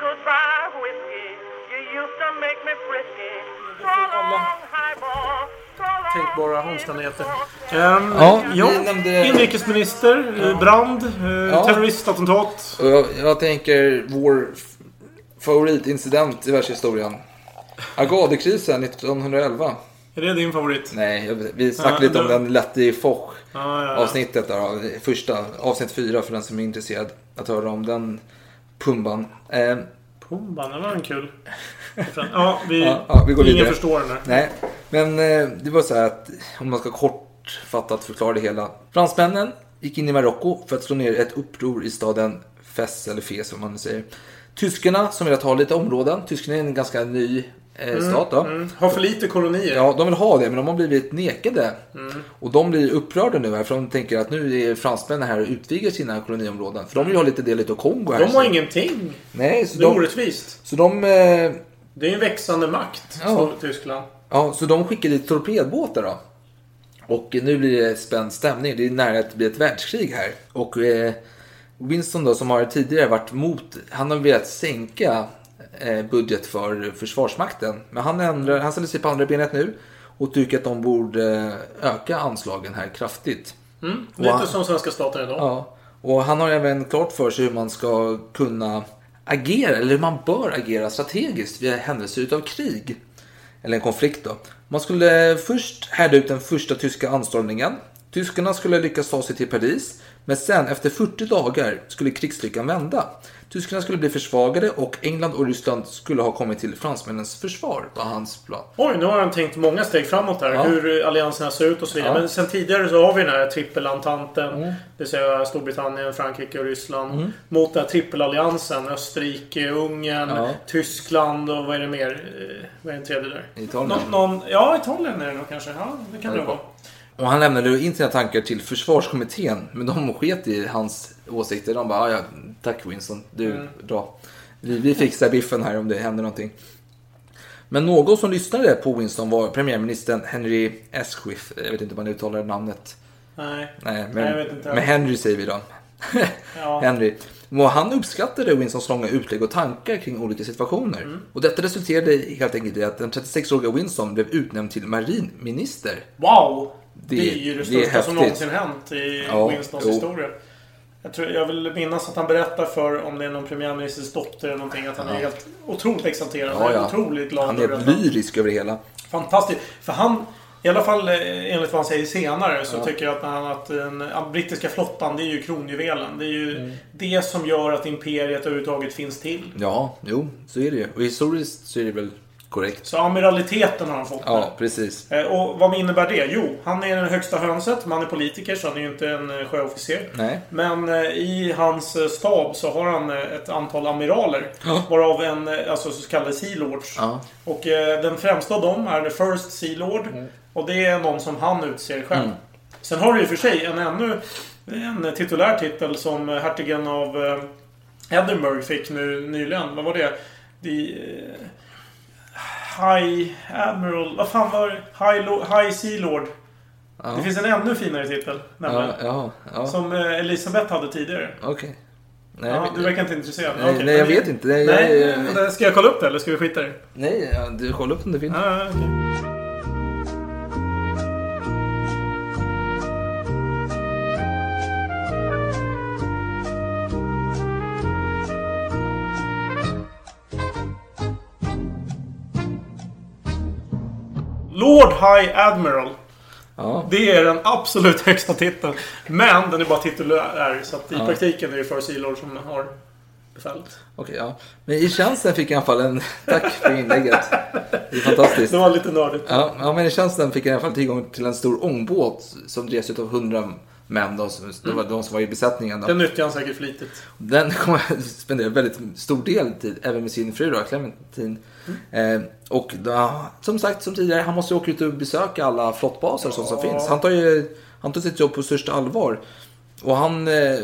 Goodbye, whiskey. You used to make me frisky. Tänkbara omständigheter. Ehm, Ja, ja, nämnde- Inrikesminister, eh, brand, eh, Ja. terroristattentat. Jag, jag tänker vår favoritincident i världshistorien. Agadekrisen 1911. Är det din favorit? Nej, jag, vi snackade Ja, lite om du- den Lätte i Foch Ja, ja, ja. avsnittet där. ja, Första, avsnitt fyra för den som är intresserad att höra om den pumban. Eh, Pumban, det var en kul. Ja, vi, Ja, ja, vi går ingen vidare. förstår den här. Nej, men eh, det var så här att om man ska kortfattat förklara det hela. Fransmännen gick in i Marocko för att slå ner ett uppror i staden Fes, eller Fes som man nu säger. Tyskarna som vill ha lite områden. Tyskarna är en ganska ny eh, stat då. Mm. Har för lite kolonier. Ja, de vill ha det, men de har blivit nekade. Mm. Och de blir upprörda nu här, för de tänker att nu är fransmännen här och utvidgar sina koloniområden. För de vill ju ha lite del av Kongo här. De har så- ingenting. Nej, så Det är de, orättvist. så de, eh, Det är en växande makt, Ja. Tyskland. ja, så de skickar dit torpedbåtar då. Och nu blir det spänd stämning. Det är nära att bli ett världskrig här. Och eh, Winston då, som har tidigare varit mot, han har velat sänka eh, budget för Försvarsmakten. Men han, ändrar, han ställer sig på andra benet nu och tycker att de borde eh, öka anslagen här kraftigt. Mm. Lite han- som svenska staten idag. Ja, och han har även klart för sig hur man ska kunna agera, eller hur man bör agera strategiskt vid händelser utav krig. Eller en konflikt då. Man skulle först härda ut den första tyska anstormningen. Tyskarna skulle lyckas ta sig till Paris. Men sen efter 40 dagar skulle krigslyckan vända. Tyskarna skulle bli försvagade och England och Ryssland skulle ha kommit till fransmännens försvar. var hans plan. Oj, nu har han tänkt många steg framåt här. Ja. Hur allianserna ser ut och så vidare. Ja. Men sen tidigare så har vi den här trippelantanten. Mm. Det vill säga Storbritannien, Frankrike och Ryssland. Mot den här trippelalliansen. Österrike, Ungern, Ja. Tyskland och vad är det mer? Eh, Vad är den tredje där? Italien. Nå- någon, ja, Italien är det nog kanske. Ja, det kan det vara. Och han lämnade in sina tankar till försvarskommittén. Men de sket i hans åsikter. De bara, "Ah, ja, tack Winston, du Mm. dra. Vi, vi fixar biffen här om det händer någonting. Men någon som lyssnade på Winston var premiärministern Henry Esquith. Jag vet inte om man uttalar namnet. Nej. Nej, men, Nej, jag vet inte. men Henry säger vi då. Ja. Henry. Och han uppskattade Winstons långa utlägg och tankar kring olika situationer. Mm. Och detta resulterade helt enkelt i att den 36-åriga Winston blev utnämnd till marinminister. Wow! Det, Det- är ju det det största som häftigt. någonsin hänt i Ja, Winstons jo. historia. Jag, tror, jag vill minnas att han berättar för om det är någon premiärministers dotter eller någonting att han är helt otroligt exalterad. Ja, han är ja. otroligt glad Han är lyrisk över det hela. Fantastiskt. För han, i alla fall eh, enligt vad han säger senare, så Ja. tycker jag att, han, att den ja, brittiska flottan, det är ju kronjuvelen. Det är ju Mm. det som gör att imperiet överhuvudtaget finns till. Ja, jo, så är det ju. Och historiskt så är det väl korrekt. Så amiraliteten har han fått. Ja, precis. Eh, Och vad innebär det? Jo, han är den högsta hönset. Man är politiker, så han är ju inte en eh, sjöofficer. Nej. Men eh, i hans stab så har han ett antal amiraler. Ja. Varav en, alltså så kallade Sea Lords. Ja. Och den främsta av dem är the First Sea Lord. Och det är någon som han utser själv. Mm. Sen har du och för sig en ännu en titulär titel som hertigen av Edinburgh fick nu nyligen. Vad var det? Eh, High Admiral... Vad fan var det? High, Lo- High Sea Lord. Ja. Det finns en ännu finare titel. Nämligen. Ja, ja. Som eh, Elisabeth hade tidigare. Okej. Nej, ja, du verkar inte intresserad. Nej, Okej, nej, jag vet inte. Nej, Nej, jag- nej, ska jag kolla upp det eller ska vi skita i det? Nej, du kolla upp om det finns. Ja, ja, High Admiral. Ja. Det är den absolut högsta titeln. Men den är bara titulär. Så att i Ja. praktiken är det Lord som har befälet. Okej, ja. Men i tjänsten fick jag i alla fall en... Tack för inlägget. Det är fantastiskt. Det var lite nördigt. Ja, ja, men i tjänsten fick jag i alla fall tillgång till en stor ångbåt som drevs av 100 män. Då, som, det var de som var i besättningen. Då. Den nyttjar han säkert flitigt. Den kommer jag spendera väldigt stor del tid, även med sin fru då, Clementine. Eh, och då, som sagt, som tidigare, han måste ju åka ut och besöka alla flottbaser och sånt som Ja. finns. Han tar ju han tar sitt jobb på största allvar. Och han eh,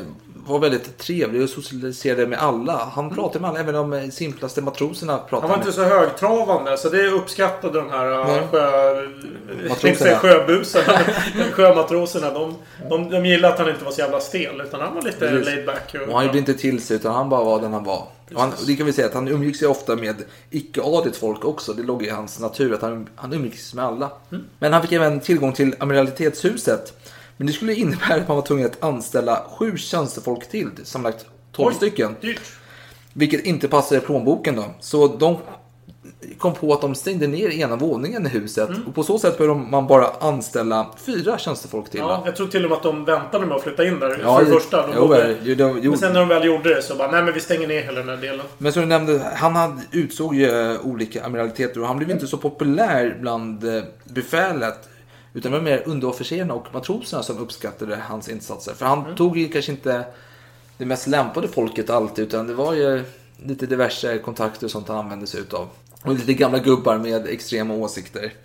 var väldigt trevlig och socialiserade med alla. Han pratade med alla, även de eh, simplaste matroserna Han pratade var med. inte så högtravande, så det uppskattade de här Nej. äh, sjö, sjöbusarna. Sjömatroserna. De, de, de gillade att han inte var så jävla stel. Utan han var lite Precis. laid back. Och han gjorde inte till sig utan han bara var den han var. Och han, och det kan vi säga att han umgicks ju ofta med icke-adligt folk också. Det låg i hans natur att han, han umgicks med alla. Men han fick även tillgång till amiralitetshuset. Men det skulle innebära att man var tvungen att anställa sju tjänstefolk till. Sammanlagt 12 Oj, stycken. Dyrt. Vilket inte passade i plånboken då. Så de kom på att de stängde ner ena våningen i huset. Och på så sätt behövde man bara anställa fyra tjänstefolk till. Ja, jag tror till och med att de väntade med att flytta in där. Ja, för det första. De jo, bodde- jo, de- jo. Men sen när de väl gjorde det så bara, nej men vi stänger ner hela den här delen. Men som du nämnde, han hade, utsåg ju eh, olika amiraliteter och han blev inte så populär bland eh, befälet. Utan det var mer underofficerarna och matroserna som uppskattade hans insatser. För han tog ju kanske inte det mest lämpade folket alltid utan det var ju lite diverse kontakter och sånt han använde sig utav. Och lite gamla gubbar med extrema åsikter.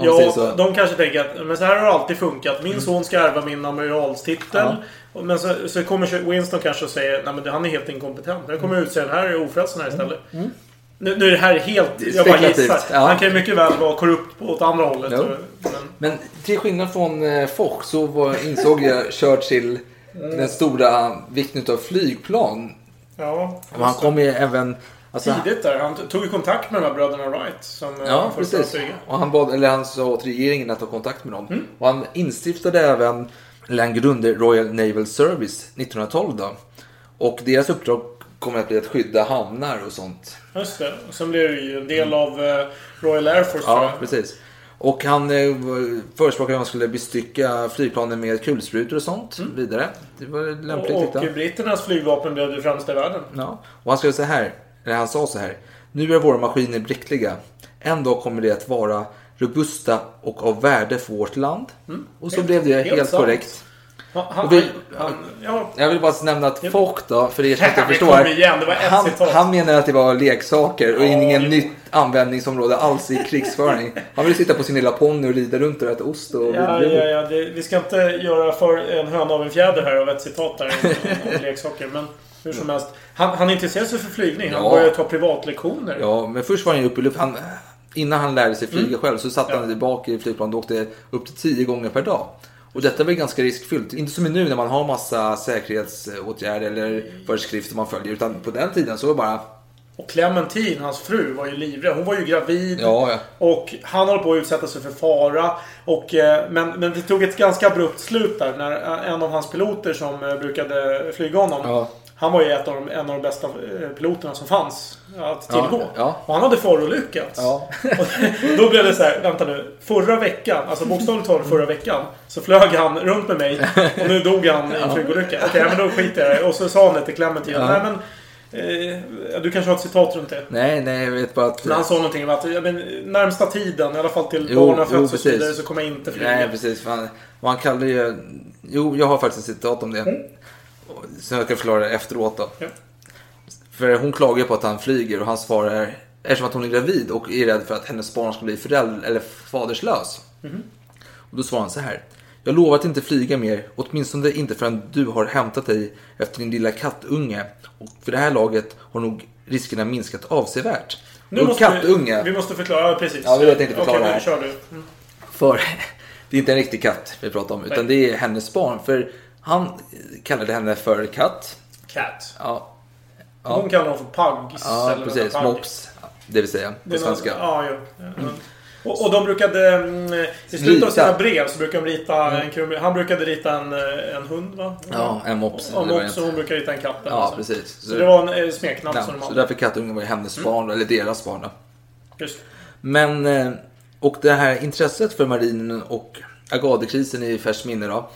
Ja, de kanske tänker att men så här har det alltid funkat. Min son ska ärva min amiralstitel. Ja. Men så, så kommer Winston kanske och säger nej men det- han är helt inkompetent. Jag kommer utse den här ofrälsen här istället. Nu, nu är det här helt... Jag bara gissar. ja. Han kan ju mycket väl vara korrupt åt andra hållet. Jo. Men, till skillnad från eh, Foch så var, insåg jag Churchill den stora vikten av flygplan. ja, Och han kom ju även... Alltså, tidigt där. Han tog ju kontakt med de här bröderna Wright. Som eh, Ja, precis. Och han, bad, eller han sa åt regeringen att ta kontakt med dem. Mm. Och han instiftade även, eller han grundade Royal Naval Service 1912 då. Och deras uppdrag kommer att bli att skydda hamnar och sånt. Just det. Och sen blev det ju en del av eh, Royal Air Force Ja, precis. Och han eh, förespråkade att man skulle bestycka flygplanen med kulsprutor och sånt vidare. Det var lämpligt Och, och britternas flygvapen blev det främsta i världen. Ja. Och han skulle säga här, eller han sa så här. Nu är våra maskiner bräckliga. En dag kommer det att vara robusta och av värde för vårt land. Och så Helt- blev det helt helt, korrekt. Han, vi- han, ja, Jag vill bara nämna att Foch då, för er som inte förstår. igen, det Han, han menar att det var leksaker och Ja, ingen jo. nytt användningsområde alls i krigsföring. Han ville sitta på sin lilla ponny och rida runt och äta ost och Ja, ja, ja. Det, vi ska inte göra för en höna av en fjäder här av ett citat där om leksaker. Men hur som helst. Han, han intresserade sig för flygning. Han Ja. började ta privatlektioner. Ja, men först var han ju uppe i luft. Han, innan han lärde sig flyga Mm. själv så satt han bak i flygplanet och åkte upp till tio gånger per dag. Och detta var ju ganska riskfyllt. Inte som nu när man har massa säkerhetsåtgärder eller föreskrifter man följer. Utan på den tiden så var det bara... Och Clementine, hans fru, var ju livrädd. Hon var ju gravid. Ja, ja. Och han höll på att utsätta sig för fara. Och, eh, men, men det tog ett ganska abrupt slut där. När eh, en av hans piloter som eh, brukade flyga honom. Ja. Han var ju ett av de, en av de bästa eh, piloterna som fanns att tillgå. Ja, ja. Och han hade förolyckats. Ja. Och då blev det så här, vänta nu. Förra veckan, alltså bokstavligt talat förra veckan. Så flög han runt med mig. Och nu dog han i en flygolycka. Okej, men då skiter jag i det. Och så sa han det till. Nej men. Eh, du kanske har ett citat runt det? Nej, nej, jag vet bara att... Men han sa någonting om att men, närmsta tiden, i alla fall till Jo, barnen föds och så vidare, så kommer jag inte flyga. Nej, precis. Han, och han kallade ju... Jo, jag har faktiskt ett citat om det. Mm. Som jag kan förklara det efteråt då. Ja. För hon klagar på att han flyger och han svarar... Eftersom att hon är gravid och är rädd för att hennes barn ska bli förälder eller faderslös. Mhm. Och då svarar han så här. Jag lovar att inte flyga mer, åtminstone inte förrän du har hämtat dig efter din lilla kattunge. Och för det här laget har nog riskerna minskat avsevärt. Nu och måste kattunge, vi, vi måste förklara, precis. Ja, det jag tänkte förklara Okej, här. men kör du. Mm. för det är inte en riktig katt vi pratar om, utan Nej. det är hennes barn. För han kallade henne för katt. Cat. Ja, Hon kallar honom för Pugs. ja eller precis. Pug. Mops, det vill säga Det på är någon- svenska. Ja, jo. Mm. Och, och de brukade... mm, I slutet av sina brev så brukade de rita en krum, Han brukade rita en, eh, en hund va? Ja, en mops. Och det Mops och hon brukade rita en katt. Ja, så. precis. Så det var en eh, smeknamn Ja, som de så hade. därför kattungen var hennes barn, eller deras barn. Då. Just. Men, eh, och det här intresset för marinen och Agadekrisen i färskt minne då.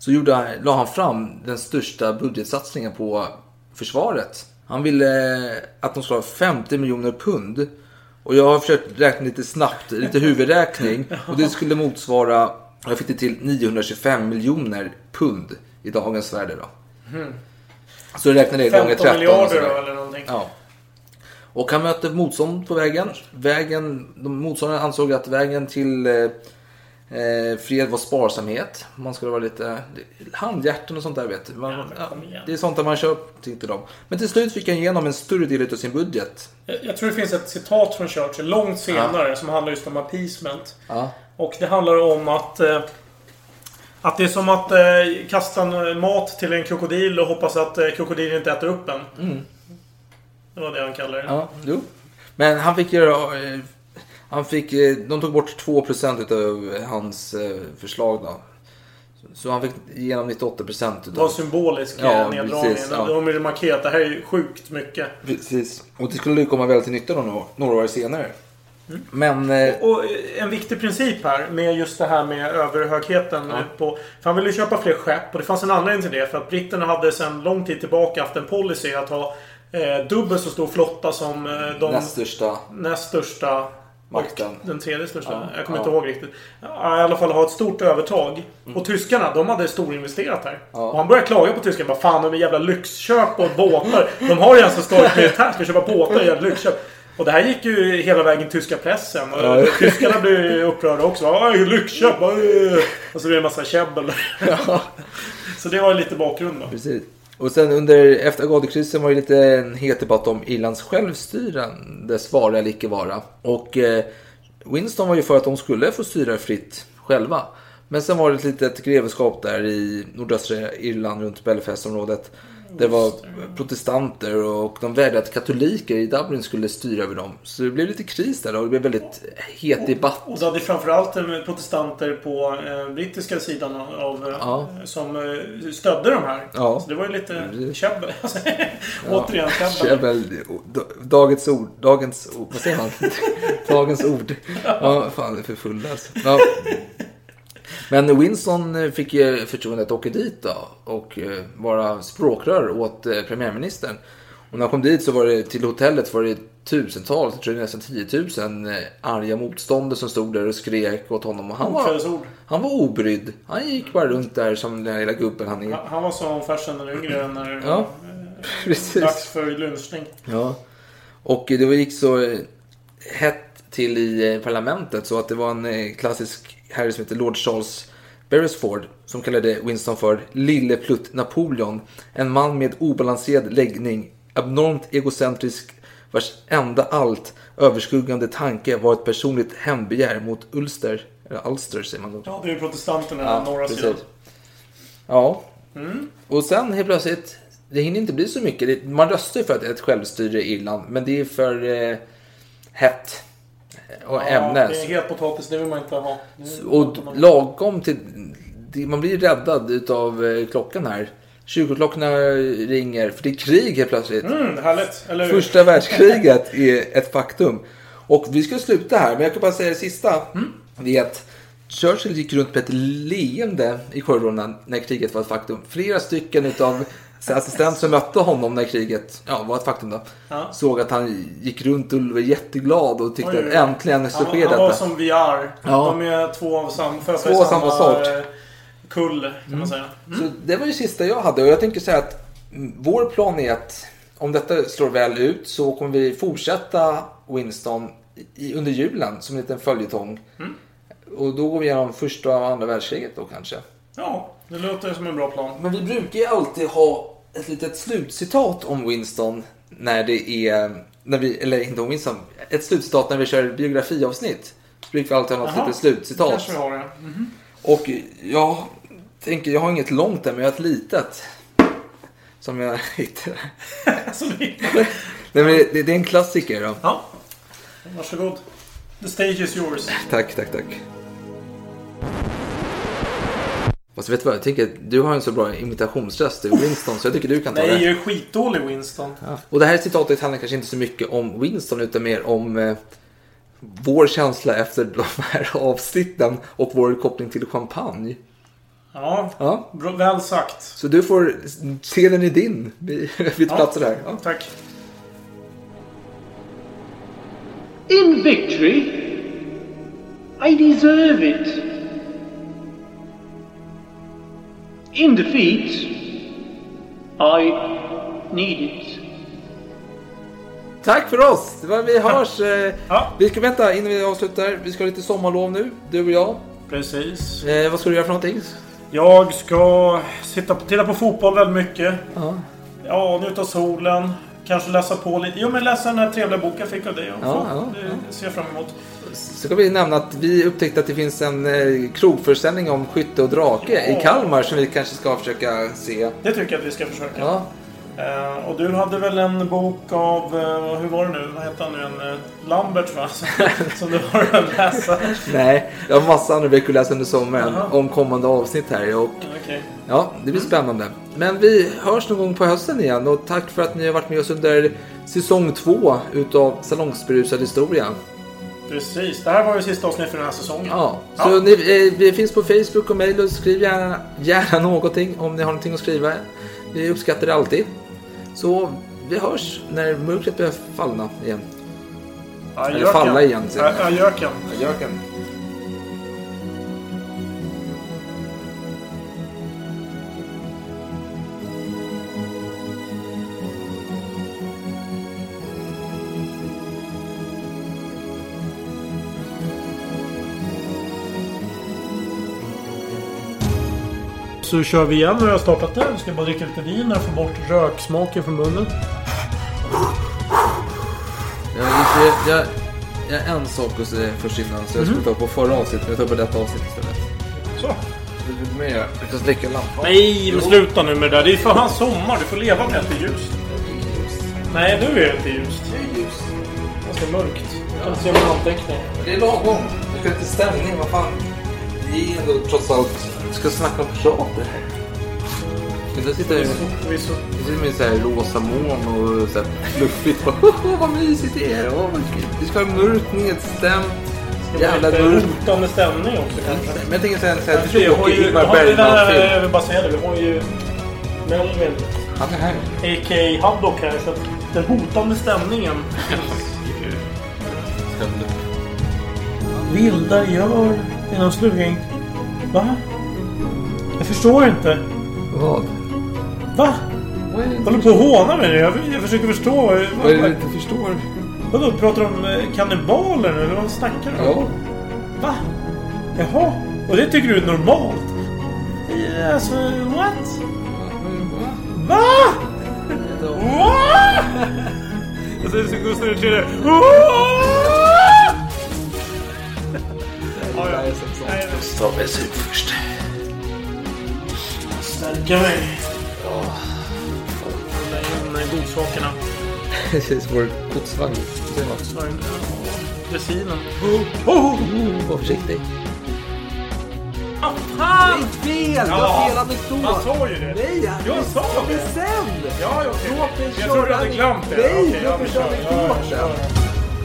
Så gjorde, la han fram den största budgetsatsningen på försvaret. Han ville eh, att de skulle ha 50 miljoner pund. Och jag har försökt räkna lite snabbt, lite huvudräkning. Och det skulle motsvara, jag fick det till 925 miljoner pund i dagens värde då. Så räknade jag gånger 15 13. och miljarder sådär. då, eller någonting. Ja. Och han mötte motstånd på vägen. vägen de motståndarna ansåg att vägen till eh, Eh, fred var sparsamhet. Man skulle vara lite handhjärtan och sånt där vet du. Man, Ja, igen. det är sånt där man köper, tyckte de. Men till slut fick han igenom en större del av sin budget. Jag, jag tror det finns ett citat från Churchill långt senare som handlar just om appeasement. Ja. Och det handlar om att... Eh, att det är som att eh, kasta en mat till en krokodil och hoppas att eh, krokodilen inte äter upp en. Det var det han kallade det. Ja, jo. Men han fick göra... eh, Han fick... eh, De tog bort 2% utav hans eh, förslag då. Så han fick igenom 98% Det var symbolisk Ja, ja, neddragning. precis, ja. De ville markera att det här är ju sjukt mycket. Precis. Och det skulle ju komma väl till nytta då några, år senare. Mm. Men... eh, Och eh, en viktig princip här med just det här med överhögheten. eh, På, för han ville köpa fler skepp och det fanns en anledning till det. För att britterna hade sedan lång tid tillbaka haft en policy att ha eh, dubbelt så stor flotta som eh, de Näst största. näst största Makten. och den tredje största. Ja, jag kommer ja. inte ihåg riktigt. Ja, I alla fall ha ett stort övertag. Och tyskarna, de hade storinvesterat här. Och han började klaga på tyskarna. Bara, Fan, de är jävla lyxköp och båtar. De har redan så starkt militärt. Ska köpa båtar och jävla lyxköp. Och det här gick ju hela vägen tyska pressen. Och Ja. Tyskarna blev ju upprörda också. Ja, lyxköp! Och så blev det en massa käbbel. Så det var lite bakgrund då. Precis. Och sen under efter Gaudekrisen var det lite en het debatt om Irlands självstyrandes vara eller icke vara. Och eh, Winston var ju för att de skulle få styra fritt själva. Men sen var det ett litet grevskap där i nordöstra Irland runt Belfastområdet. Det var protestanter och de vägrade att katoliker i Dublin skulle styra över dem. Så det blev lite kris där och det blev väldigt het debatt. Och så hade framförallt eh, protestanter på eh, brittiska sidan av eh, Ja. som eh, stödde de här. Ja. Så det var ju lite Precis. käbbel. Återigen käbbel. Käbbel. Dagens ord. Dagens ord. Vad säger man? Dagens ord. Ja, fan det är för fulla alltså. Men Winston fick ju förtroendet att åka dit då och eh, vara språkrör åt eh, premiärministern. Och när han kom dit så var det till hotellet var det tusentals, jag tror det nästan 10 000 eh, arga motståndare som stod där och skrek åt honom. Och han, var, han var obrydd. Han gick bara runt där som den här lilla gubben han är. Han- Han var som farsan den yngre när Ja, precis. dags för lynchning. Ja. Och det gick så eh, hett till i eh, parlamentet så att det var en eh, klassisk herre som heter Lord Charles Beresford som kallade Winston för Lille Plutt Napoleon. En man med obalanserad läggning, abnormt egocentrisk vars enda allt överskuggande tanke var ett personligt hämndbegär mot Ulster. Eller Ulster säger man då. Ja, det är ju protestanterna Ja, norra precis. sidan. Ja. Mm. Och sen helt plötsligt, det hinner inte bli så mycket. Man röstar ju för att det är ett självstyre i Irland, men det är för eh, hett och Ja, ämne. det är het potatis, det vill man inte ha. Och lagom till... Man blir räddad utav eh, klockan här. Kyrkoklockorna ringer, för det är krig helt plötsligt. Mm, härligt. Eller hur? Första världskriget är ett faktum. Och vi ska sluta här, men jag kan bara säga det sista. Det är att Churchill gick runt med ett leende i korridorerna när kriget var ett faktum. Flera stycken utav sina assistenter som mötte honom när kriget ja, var ett faktum då. Ja. Såg att han gick runt och var jätteglad och tyckte Oj, oj, äntligen så sker han var detta. som vi är. Ja. De är två av samma, födda Två av samma sort. eh, kull, kan man säga. Så det var det sista jag hade och jag tänker säga att mm, vår plan är att om detta slår väl ut så kommer vi fortsätta Winston i, under julen som en liten följetong. Mm. Och då går vi igenom första och andra världskriget då kanske. Ja, det låter som en bra plan. Men vi brukar ju alltid ha ett litet slutcitat om Winston när det är, när vi, eller inte om Winston, ett slutcitat när vi kör biografiavsnitt. Så brukar vi alltid ha något Jaha, litet slutcitat. kanske vi har det. Mhm. Och jag tänker, jag har inget långt där, men jag har ett litet. Som jag hittade. Som vi- Nej, men det, det är en klassiker då. Ja, varsågod. The stage is yours. Tack, tack, tack. Fast vet du vad, jag tänker, du har en så bra imitationsröst, du Winston, så jag tycker du kan ta Nej, jag det. är skitdålig Winston. Ja. Och det här citatet handlar kanske inte så mycket om Winston, utan mer om eh, vår känsla efter de här avsnitten och vår koppling till champagne. Ja, Ja. bra, väl sagt. Så du får, scenen är din. Vi, vi tar platser här. Ja. Tack. In victory, I deserve it. In defeat, I need it. Tack för oss! Vi hörs. Eh, Vi ska vänta innan vi avslutar. Vi ska ha lite sommarlov nu, du och jag. Precis. Eh, vad ska du göra för någonting? Jag ska sitta på, titta på fotboll väldigt mycket. Ja. Ja, njuta av solen. Kanske läsa på lite. Jo, men läsa den här trevliga boken jag fick av dig. Ja, ja, det ser jag fram emot. Så ska vi nämna att vi upptäckte att det finns en eh, krogföreställning om skytte och drake i Kalmar som vi kanske ska försöka se. Det tycker jag att vi ska försöka. Ja. Eh, och du hade väl en bok av, eh, hur var det nu? Vad hette han nu? En, eh, Lambert va? Som du har att läsa. Nej, jag har massa andra böcker att läsa under sommaren Jaha. om kommande avsnitt här. Och, Okej. ja, det blir spännande. Men vi hörs någon gång på hösten igen och tack för att ni har varit med oss under säsong två utav Salongsberusad historia. Precis. Det här var ju sista avsnittet för den här säsongen. Ja, så Ni, eh, vi finns på Facebook och mail och skriv gärna, gärna någonting om ni har någonting att skriva. Vi uppskattar det alltid. Så vi hörs när mörkret börjar fallna igen. Eller Ajöken. falla igen. Ajöken. Ajöken. Så kör vi igen jag har startat det. Vi ska bara dricka lite vin och få bort röksmaken från munnen. Jag, jag, jag har en sak först innan. Så jag skulle ta på förra avsnittet. Men jag tar på detta avsnitt istället. Så. Vill du med? Jag ska släcka lampan. Nej, men sluta nu med det där. Det är för fan sommar. Du får leva med att det är ljust. Nej, nu är det inte ljust. Det är ljust. Ganska mörkt. Jag kan inte se någon anteckning. Det är lagom. Det ska inte stämning. Vad fan. Vi är ändå trots allt. Vi ska snacka om teater här. Vi ska sitta här. Förvisso. Vi sitter med så här rosa moln och så här fluffigt. vad mysigt det är. Kul. Vi ska ha mörkt nedstämt. Jävla mörkt. hotande stämning också kanske. Men jag tänker så här, så här Vi har tråkig ju... Ingmar Bergman-film. Jag vill bara säga det. Vi har ju Melvin, Han är här. a.k.a. Haddock här. Så att den hotande stämningen Vildar gör genom slugning. Va? Jag förstår inte. Vad? Va? Vad är det Håller på att håna mig nu? Jag, jag försöker förstå. Vad, Vad är det du inte förstår? Vadå? Pratar du om eh, kannibaler nu? Eller vad snackar du om? Ja. Va? Jaha? Och det tycker du är normalt? Ja, Alltså, what? Va? Va? Jag ut som Gustav III. Gustav är sur först. Stärka mig. De där godsakerna. Precis, vår godsvagn. Ja, Dressinen. Oh, oh, Var försiktig. ah, fan! Fel! Du har fel anekdot! Man sa ju det. Nej, jag, Jag sa det. sen! Ja, okej. Låt mig Jag tror du köra- hade glömt det. Nej, Okej, låt ja, mig köra kör. Ja, anekdoten.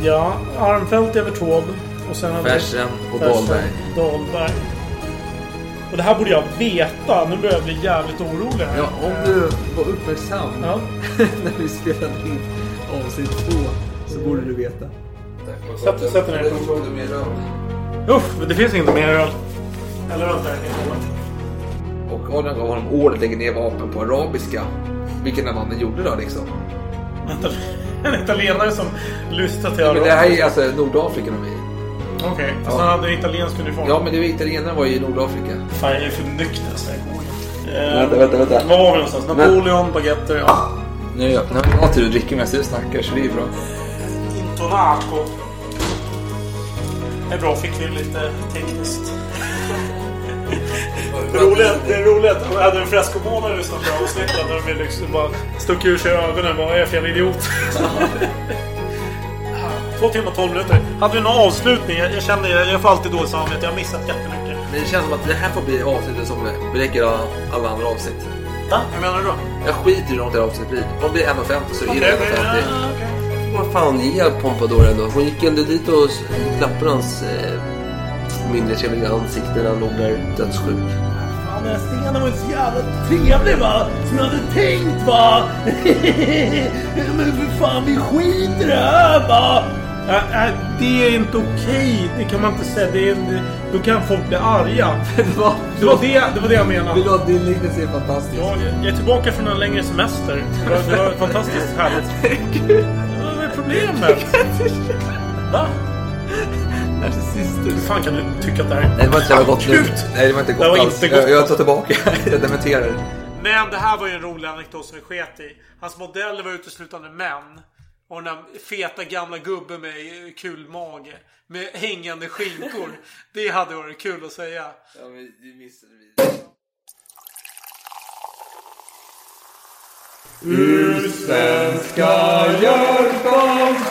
Ja, Armfelt över Taube. Och sen hade vi- Fersen och Dahlberg. Dahlberg. Och det här borde jag veta. Nu börjar jag bli jävligt orolig här. Ja, om du var uppmärksam Ja. när vi spelade in avsnitt två så borde du veta. Sätt- sätt dig ner. Mer öl. Uff, men det finns inte mer öl. Eller kan kolla. Och Adrian gav honom order att lägga ner vapen på arabiska. Vilken den mannen gjorde då liksom. En italienare som lyssnar till Men det här arabiska. är alltså Nordafrika de är i. Okej, fast Ja. han hade italiensk uniform. Ja men det var italienarna var ju i Nordafrika. Fan, jag är för nykter så jag går inte. Vänta, vänta, vänta. Var var vi någonstans? Napoleon, baguetter, ja. Nu är nu har jag tur att dricka medan du snackar så det är bra. Intonaco. Det är bra, fick vi lite tekniskt. Det roliga, det roliga är att jag hade en freskomålare på avsnittet när de liksom bara stuck ur sig ögonen. Vad är jag för jävla idiot? Två timmar och tolv minuter. Hade vi någon avslutning? Jag, jag kände, jag, jag får alltid dåligt samvete. Jag har missat jättemycket. Men det känns som att det här får bli avsnittet som beräcker alla andra avsnitt. Va? Hur menar du då? Jag skiter i hur långt det här avsnittet blir. Om det blir 1.50 så är det 1.50. Vad fan ge Pompadour ändå. Hon gick ändå dit och klappade hans eh, mindre trevliga ansikte när han låg där dödssjuk. Fan, den här stenen var ju så jävla trevlig va? Som jag hade tänkt va? Men för fan, vi skiter i det här va? Äh, det är inte okej. Det kan man inte säga. Det är, då kan folk bli arga. det, var, det, var det, det var det jag menade. Förlåt, din liknelse är fantastisk. Ja, jag är tillbaka från en längre semester. Det var, det var fantastiskt härligt. Vad är problemet? Va? Narcissister. Hur fan kan du tycka att det här är Nej, det var inte jävla gott nu. Nej, det var inte gott var alls. Inte gott. Jag, jag tar tillbaka. jag dementerar. Men det här var ju en rolig anekdot som vi sket i. Hans modeller var uteslutande män. Och den där feta gamla gubben med kul mage. Med hängande skinkor. det hade varit kul att säga. Ja, men det missade vi. Ur svenska hjärtans